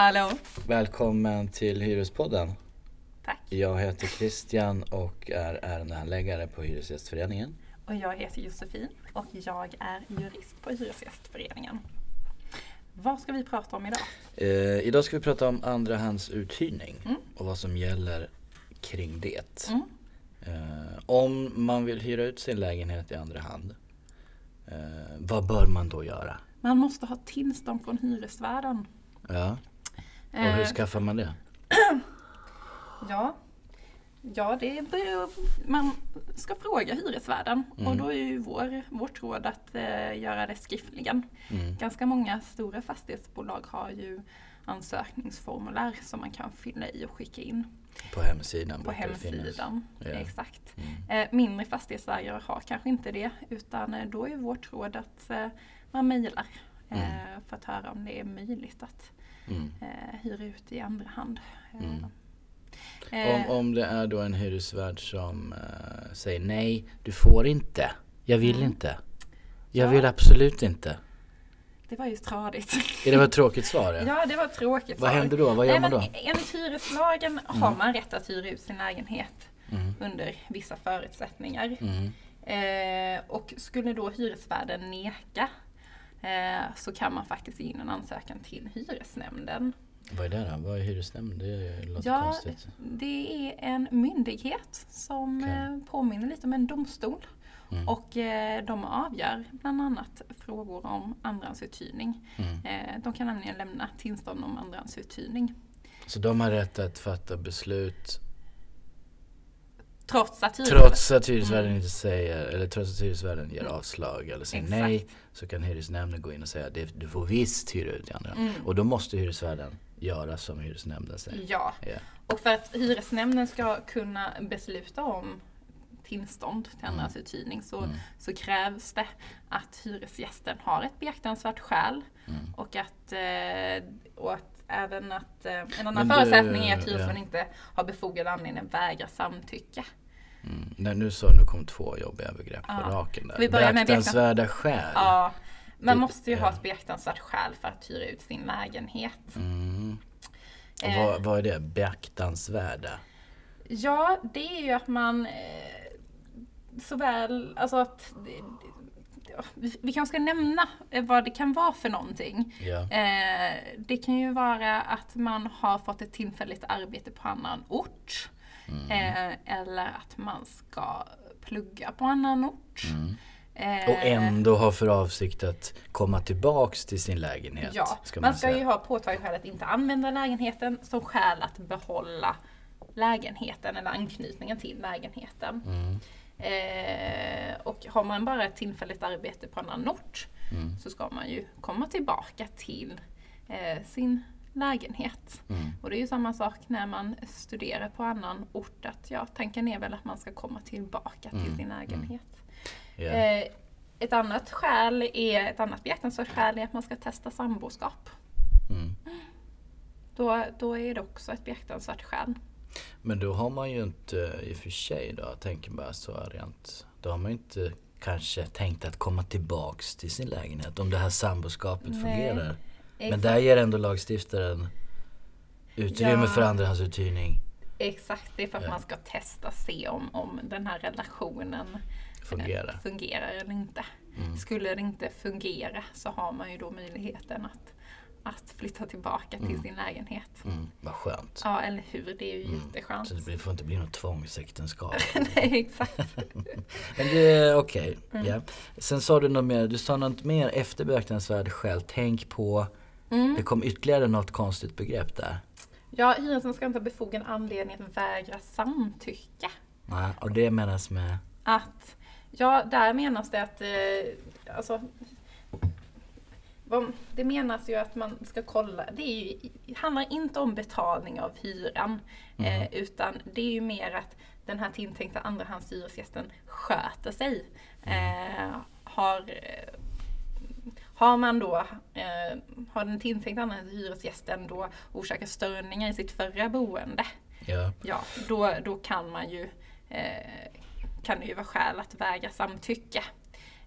Hallå! Välkommen till Hyrespodden. Tack. Jag heter Christian och är ärendehandläggare på Hyresgästföreningen. Och jag heter Josefin och jag är jurist på Hyresgästföreningen. Vad ska vi prata om idag? Eh, idag ska vi prata om andrahandsuthyrning Mm. och vad som gäller kring det. Mm. Eh, om man vill hyra ut sin lägenhet i andra hand, eh, vad bör man då göra? Man måste ha tillstånd från hyresvärden. Ja, och hur Eh, skaffar man det? Ja, ja det beror, man ska fråga hyresvärden och Mm. då är ju vår, vårt råd att eh, göra det skriftligen. Mm. Ganska många stora fastighetsbolag har ju ansökningsformulär som man kan fylla i och skicka in På hemsidan på hemsidan. Ja. Exakt. Mm. Eh, mindre fastighetsägare har kanske inte det utan eh, då är vårt råd att eh, man mejlar eh, Mm. för att höra om det är möjligt att Mm. eh, hyra ut i andra hand. Eh, Mm. eh, Om, om det är då en hyresvärd som eh, säger nej, du får inte. Jag vill Mm. inte. Jag Ja. vill absolut inte. Det var ju tradigt. Det var ett tråkigt svar? Ja. ja, det var tråkigt. Vad svar. händer då? Vad gör Nej, man då? Enligt hyreslagen har man rätt att hyra ut sin lägenhet Mm. under vissa förutsättningar. Mm. Eh, och skulle då hyresvärden neka så kan man faktiskt in en ansökan till hyresnämnden. Vad är det då? Vad är hyresnämnd? Det låter Ja, konstigt. det är en myndighet som Okej. eh, påminner lite om en domstol. Mm. Och eh, de avgör bland annat frågor om andrahandsuthyrning. Mm. Eh, de kan nämligen lämna tillstånd om andrahandsuthyrning. Så de har rätt att fatta beslut Trots att trots att hyresvärden inte säger, eller trots att hyresvärden ger avslag eller säger Exakt. nej så kan hyresnämnden gå in och säga att du får visst hyra ut i andra. Mm. Och då måste hyresvärden göra som hyresnämnden säger. Ja, Ja. och för att hyresnämnden ska kunna besluta om tillstånd till andrahandsuthyrning så, Mm. så krävs det att hyresgästen har ett beaktansvärt skäl Mm. och att, eh, och att även att eh, en annan du- förutsättning är att hyresvärden ja. inte har befogad anledning att vägra samtycke. Mm. När nu så, nu kom två jobbiga begrepp på Ja. raken där. Vi börja med Beaktansvärda skäl. Ja, man Det- måste ju ha ja. ett beaktansvärt skäl för att hyra ut sin lägenhet. Mm. Eh. vad, vad är det? Beaktansvärda? Ja, det är ju att man eh, såväl, alltså att ja, vi, vi kanske ska nämna eh, vad det kan vara för någonting. Ja. Eh, det kan ju vara att man har fått ett tillfälligt arbete på annan ort. Mm. Eh, eller att man ska plugga på annan ort. Mm. Eh, Och ändå har för avsikt att komma tillbaks till sin lägenhet. Ja, ska man, man, ska säga. ju ha påtagligt skäl att inte använda lägenheten som skäl att behålla lägenheten eller anknytningen till lägenheten. Mm. Eh, och har man bara ett tillfälligt arbete på annan ort Mm. så ska man ju komma tillbaka till eh, sin lägenhet. Mm. Och det är ju samma sak när man studerar på annan ort att ja, tanken är väl att man ska komma tillbaka till Mm, sin lägenhet. Ja. Eh, ett annat skäl är, ett annat beaktansvärt skäl är att man ska testa samboskap. Mm. Då, då är det också ett beaktansvärt skäl. Men då har man ju inte i och för sig då, jag tänker bara så rent. Då har man ju inte kanske tänkt att komma tillbaks till sin lägenhet om det här samboskapet Nej, fungerar. Men där ger ändå lagstiftaren utrymme Ja. för andrahandsuthyrning. Exakt, det är för att Ja. man ska testa se om, om den här relationen eh, Fungerar. fungerar eller inte. Mm. Skulle det inte fungera så har man ju då möjligheten att, att flytta tillbaka till Mm. sin lägenhet. Mm, vad skönt. Ja, eller hur? Det är ju Mm. jätteskönt. Så det får inte bli något tvångsäktenskap. Nej, exakt. Men det okej. Mm. ja. Sen sa du något mer, du sa något mer efter beaktansvärd skäl. Tänk på, Mm. det kom ytterligare något konstigt begrepp där. Ja, hyresgästen ska inte ha befogad anledning att vägra samtycke. Ja, och det menas med, Att, ja, där menas det att, eh, alltså, det menas ju att man ska kolla, det ju, det handlar inte om betalning av hyran, eh, utan det är ju mer att den här tilltänkta andrahandshyresgästen sköter sig. Eh, har, eh, har man då, eh, har den tilltänkta andrahandshyresgästen då orsakat störningar i sitt förra boende, ja. ja, då, då kan man ju eh, kan det ju vara skäl att väga samtycke.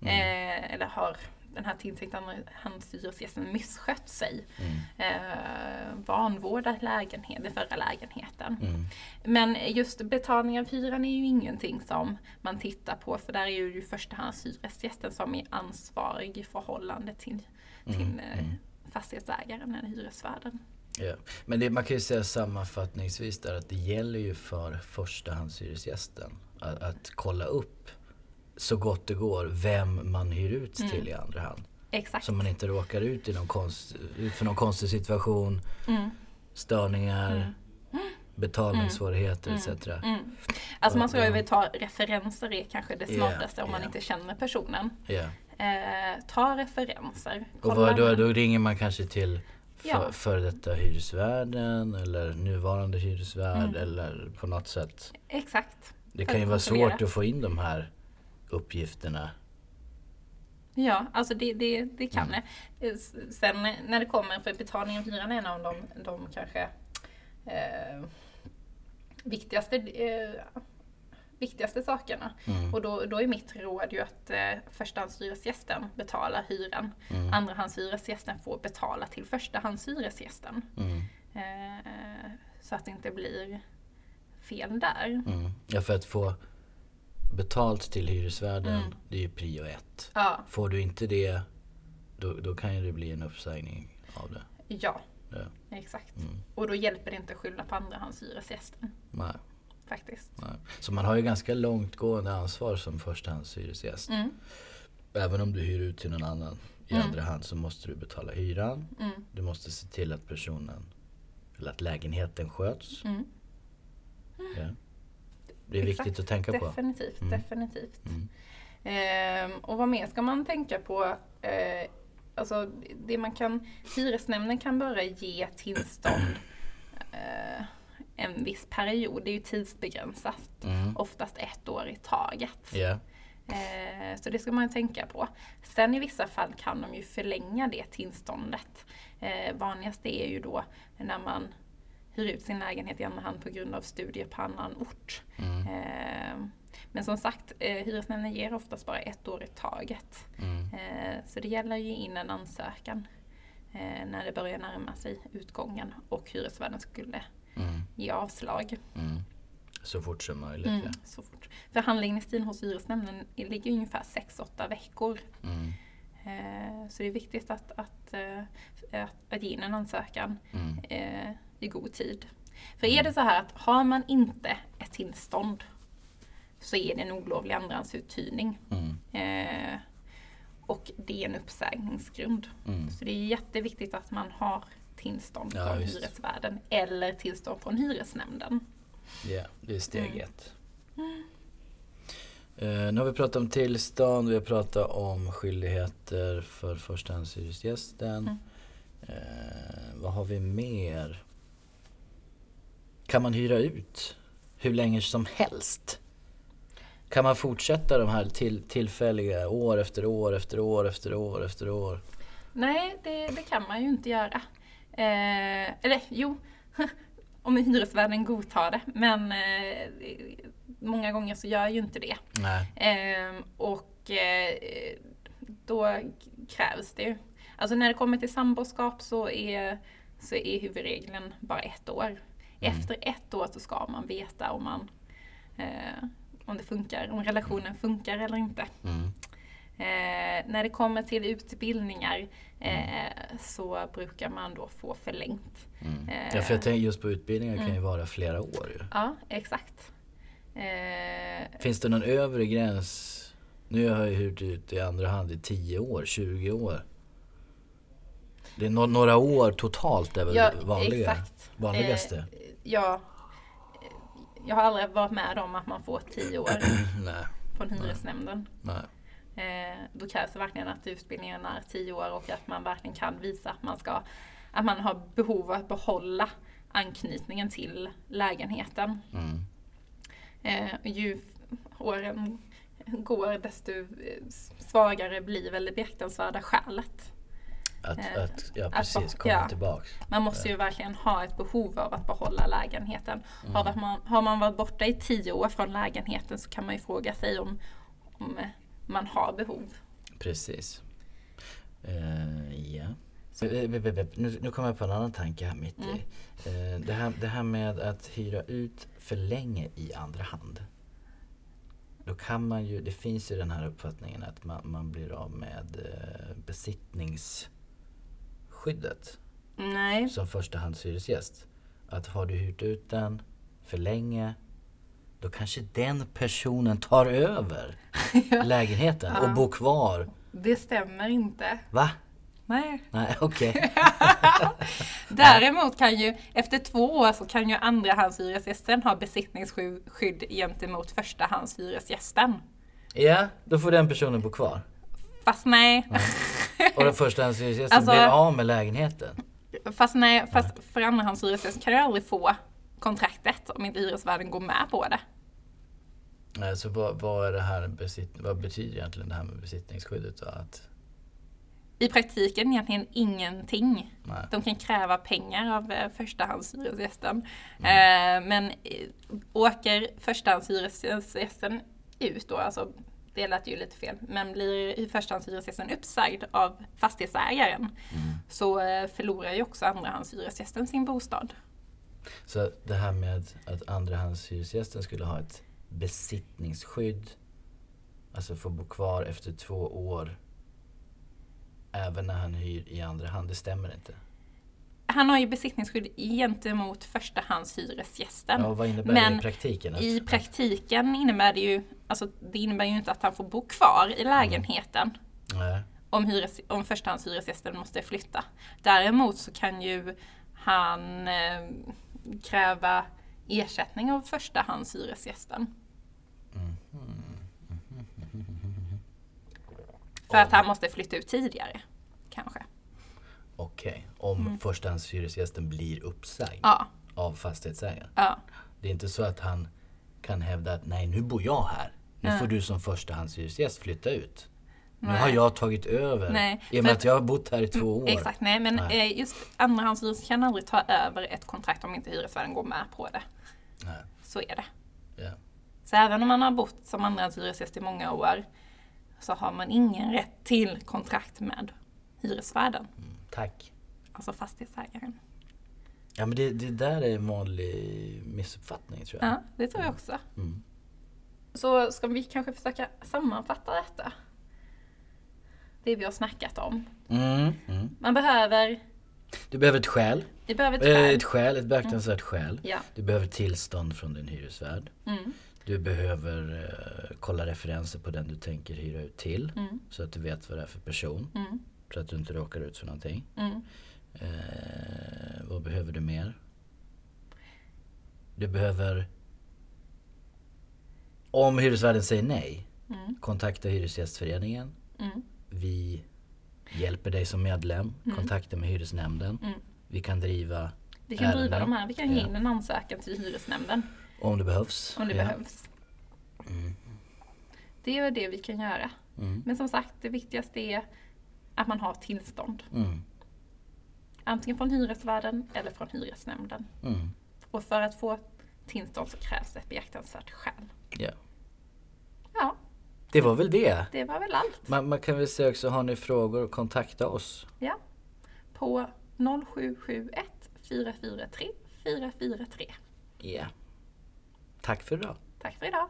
Mm. Eh, eller har den här tilltänkta andrahandshyresgästen misskött sig. Mm. Eh, vanvårdat lägenhet, den förra lägenheten. Mm. Men just betalning av hyran är ju ingenting som man tittar på för där är ju i första hand hyresgästen som är ansvarig i förhållande till, till Mm, eh, mm. fastighetsägaren eller hyresvärden. Ja. Men det, man kan ju säga sammanfattningsvis där att det gäller ju för förstahandshyresgästen att, att kolla upp så gott det går vem man hyr ut till Mm. i andra hand. Exakt. Så man inte råkar ut, i någon konst, ut för någon konstig situation, Mm. störningar, betalningssvårigheter Mm. etc. Mm. Alltså man ska ju ta referenser är kanske det smartaste om man ja. inte känner personen. Ja. Eh, ta referenser. Och vad, då, då ringer man kanske till för, Ja. för detta hyresvärden eller nuvarande hyresvärd Mm. eller på något sätt. Exakt. Det kan ju vara svårt att få in de här uppgifterna. Ja, alltså det, det, det kan Mm. det. Sen när det kommer, för betalning av hyran är en av de, de kanske eh, viktigaste, eh, viktigaste sakerna. Mm. Och då, då är mitt råd ju att eh, förstahandshyresgästen betalar hyran. Mm. Andrahandshyresgästen får betala till förstahandshyresgästen. Mm. Eh, så att det inte blir fel där. Mm. Ja, för att få betalt till hyresvärden, Mm. det är ju prio ett. Ja, Får du inte det, då, då kan ju det bli en uppsägning av det. ja, Ja. exakt. Mm. Och då hjälper det inte att skylla på andrahandshyresgästen. Nej, Faktiskt. nej. Så man har ju ganska långtgående ansvar som förstahandshyresgäst. Mm, Även om du hyr ut till någon annan i Mm. andra hand så måste du betala hyran. mm, Du måste se till att personen, eller att lägenheten sköts. mm. Ja. Det är viktigt Exakt. att tänka på. Definitivt, Mm. definitivt. Mm. Ehm, och vad mer ska man tänka på? Eh, alltså det man kan, hyresnämnden kan bara ge tillstånd eh, en viss period, det är ju tidsbegränsat. Mm. Oftast ett år i taget. Eh, Så det ska man tänka på. Sen i vissa fall kan de ju förlänga det tillståndet. Eh, Vanligast är ju då när man hyr ut sin lägenhet i andra hand på grund av studier på annan ort. Mm. Eh, Men som sagt, eh, hyresnämnden ger oftast bara ett år i taget. Mm. Eh, Så det gäller ju in en ansökan eh, när det börjar närma sig utgången och hyresvärden skulle Mm. ge avslag. Mm. Så fort som möjligt Mm, ja. så fort. För handläggningstiden hos hyresnämnden ligger ungefär 6-8 veckor. Mm. Eh, Så det är viktigt att, att, eh, att, att ge in en ansökan Mm. eh, i god tid. För är det så här att har man inte ett tillstånd så är det en olovlig andrahandsuthyrning. Mm. Eh, och det är en uppsägningsgrund. Mm. Så det är jätteviktigt att man har tillstånd Ja, från visst. hyresvärden eller tillstånd från hyresnämnden. Ja, det är steg Mm. ett. Eh, nu har vi pratat om tillstånd, vi har pratat om skyldigheter för förstahandshyresgästen. Mm. Eh, vad har vi mer? Kan man hyra ut hur länge som helst? Kan man fortsätta de här till, tillfälliga år efter år efter år efter år efter år? Nej, det, det kan man ju inte göra. Eh, eller jo, om hyresvärden godtar det. Men eh, många gånger så gör ju inte det. Nej. Eh, och då krävs det ju. Alltså när det kommer till samboskap så är, så är huvudregeln bara ett år. Efter ett år så ska man veta om, man, eh, om det funkar, om relationen funkar eller inte. Mm. Eh, när det kommer till utbildningar eh, så brukar man då få förlängt. Mm. Eh, Ja, för jag tänker just på utbildningar kan ju mm. vara flera år ju. Ja, exakt. Eh, Finns det någon övre gräns? Nu har jag hyrt ut i andra hand i 10 år, 20 år. Det är no- några år totalt är väl ja, vanliga, exakt. vanligaste? Eh, ja, eh, jag har aldrig varit med om att man får tio år Nej, från hyresnämnden. nej. Eh, då krävs det verkligen att utbildningen är tio år och att man verkligen kan visa att man, ska, att man har behov av att behålla anknytningen till lägenheten. Mm. Eh, ju åren går desto eh, svagare blir väl det beaktansvärda skälet. Att, Eh, att, ja precis, komma ja. tillbaks. Man måste ju verkligen ha ett behov av att behålla lägenheten. Mm. Har, man, har man varit borta i tio år från lägenheten så kan man ju fråga sig om, om eh, man har behov. Precis. Eh, ja. Eh, Nu, nu kommer jag på en annan tanke här mitt i. Eh, det, här, det här med att hyra ut för länge i andra hand. Då kan man ju, det finns ju den här uppfattningen att man, man blir av med eh, besittningsskyddet Nej. som förstahandshyresgäst. Att har du hyrt ut den för länge då kanske den personen tar över lägenheten och bor kvar. Det stämmer inte. Va? Nej. Nej, okej. Däremot kan ju efter två år så kan ju andrahandshyresgästen ha besittningsskydd gentemot förstahandshyresgästen. Ja, då får den personen bo kvar. Fast nej. Och den förstahandshyresgästen Alltså- blir av med lägenheten. Fast nej, fast för andrahandshyresgästen kan du aldrig få kontraktet om inte hyresvärden går med på det. Nej, Så vad, vad, är det här besitt, vad betyder egentligen det här med besittningsskyddet då? Att, I praktiken egentligen ingenting. nej. De kan kräva pengar av eh, förstahandshyresgästen. Eh, men åker förstahandshyresgästen ut då, alltså det lät ju lite fel, men blir förstahandshyresgästen uppsagd av fastighetsägaren så eh, förlorar ju också andrahandshyresgästen sin bostad. Så det här med att andrahandshyresgästen skulle ha ett besittningsskydd, alltså få bo kvar efter två år, även när han hyr i andra hand, det stämmer inte. Han har ju besittningsskydd gentemot förstahandshyresgästen. Ja, vad innebär det Men i praktiken? Att, I praktiken innebär det ju, alltså det innebär ju inte att han får bo kvar i lägenheten. nej. om, hyres, om förstahandshyresgästen måste flytta. Däremot så kan ju han eh, kräva ersättning av förstahandshyresgästen. För att han måste flytta ut tidigare. Okej, om förstahandshyresgästen blir uppsagd Mm. Ja, av fastighetsägaren. ja. Det är inte så att han kan hävda att nej, nu bor jag här. Nu får du som förstahandshyresgäst flytta ut. Nu har jag tagit över. Nej, I och med att jag har bott här i två år. Exakt, nej men Nej. eh, just andrahandshyresgästen kan aldrig ta över ett kontrakt om inte hyresvärden går med på det. Nej. Så är det. Ja. Så även om man har bott som andrahandshyresgäst i många år så har man ingen rätt till kontrakt med hyresvärden, Tack. alltså fastighetsägaren. Ja men det, det där är en vanlig missuppfattning tror jag. Ja, det tror jag också. Mm. Så ska vi kanske försöka sammanfatta detta? Det vi har snackat om. Mm. Mm. Man behöver, Du behöver ett skäl. vi behöver ett Eh, skäl. Ett skäl, ett beaktansvärt skäl. Ja. Du behöver tillstånd från din hyresvärd. Mm. Du behöver eh, kolla referenser på den du tänker hyra ut till. Mm. Så att du vet vad det är för person. Mm. Så att du inte råkar ut för någonting. Mm. Eh, vad behöver du mer? Du behöver... Om hyresvärden säger nej, Mm. kontakta Hyresgästföreningen. Mm. Vi hjälper dig som medlem. Kontakta med hyresnämnden. Mm. Vi kan driva Vi kan driva ärenden. de här, vi kan ge in en ansökan till hyresnämnden Om det behövs. om det Ja. behövs. Det är det vi kan göra. Mm. Men som sagt, det viktigaste är att man har tillstånd. Mm. Antingen från hyresvärden eller från hyresnämnden. Mm. Och för att få tillstånd så krävs ett beaktansvärt skäl. Ja. Ja, Det var väl det. det var väl allt. Man, man kan väl säga också, har ni frågor, kontakta oss. Ja. På 0771 443 443. Ja. Tack för idag. Tack för idag.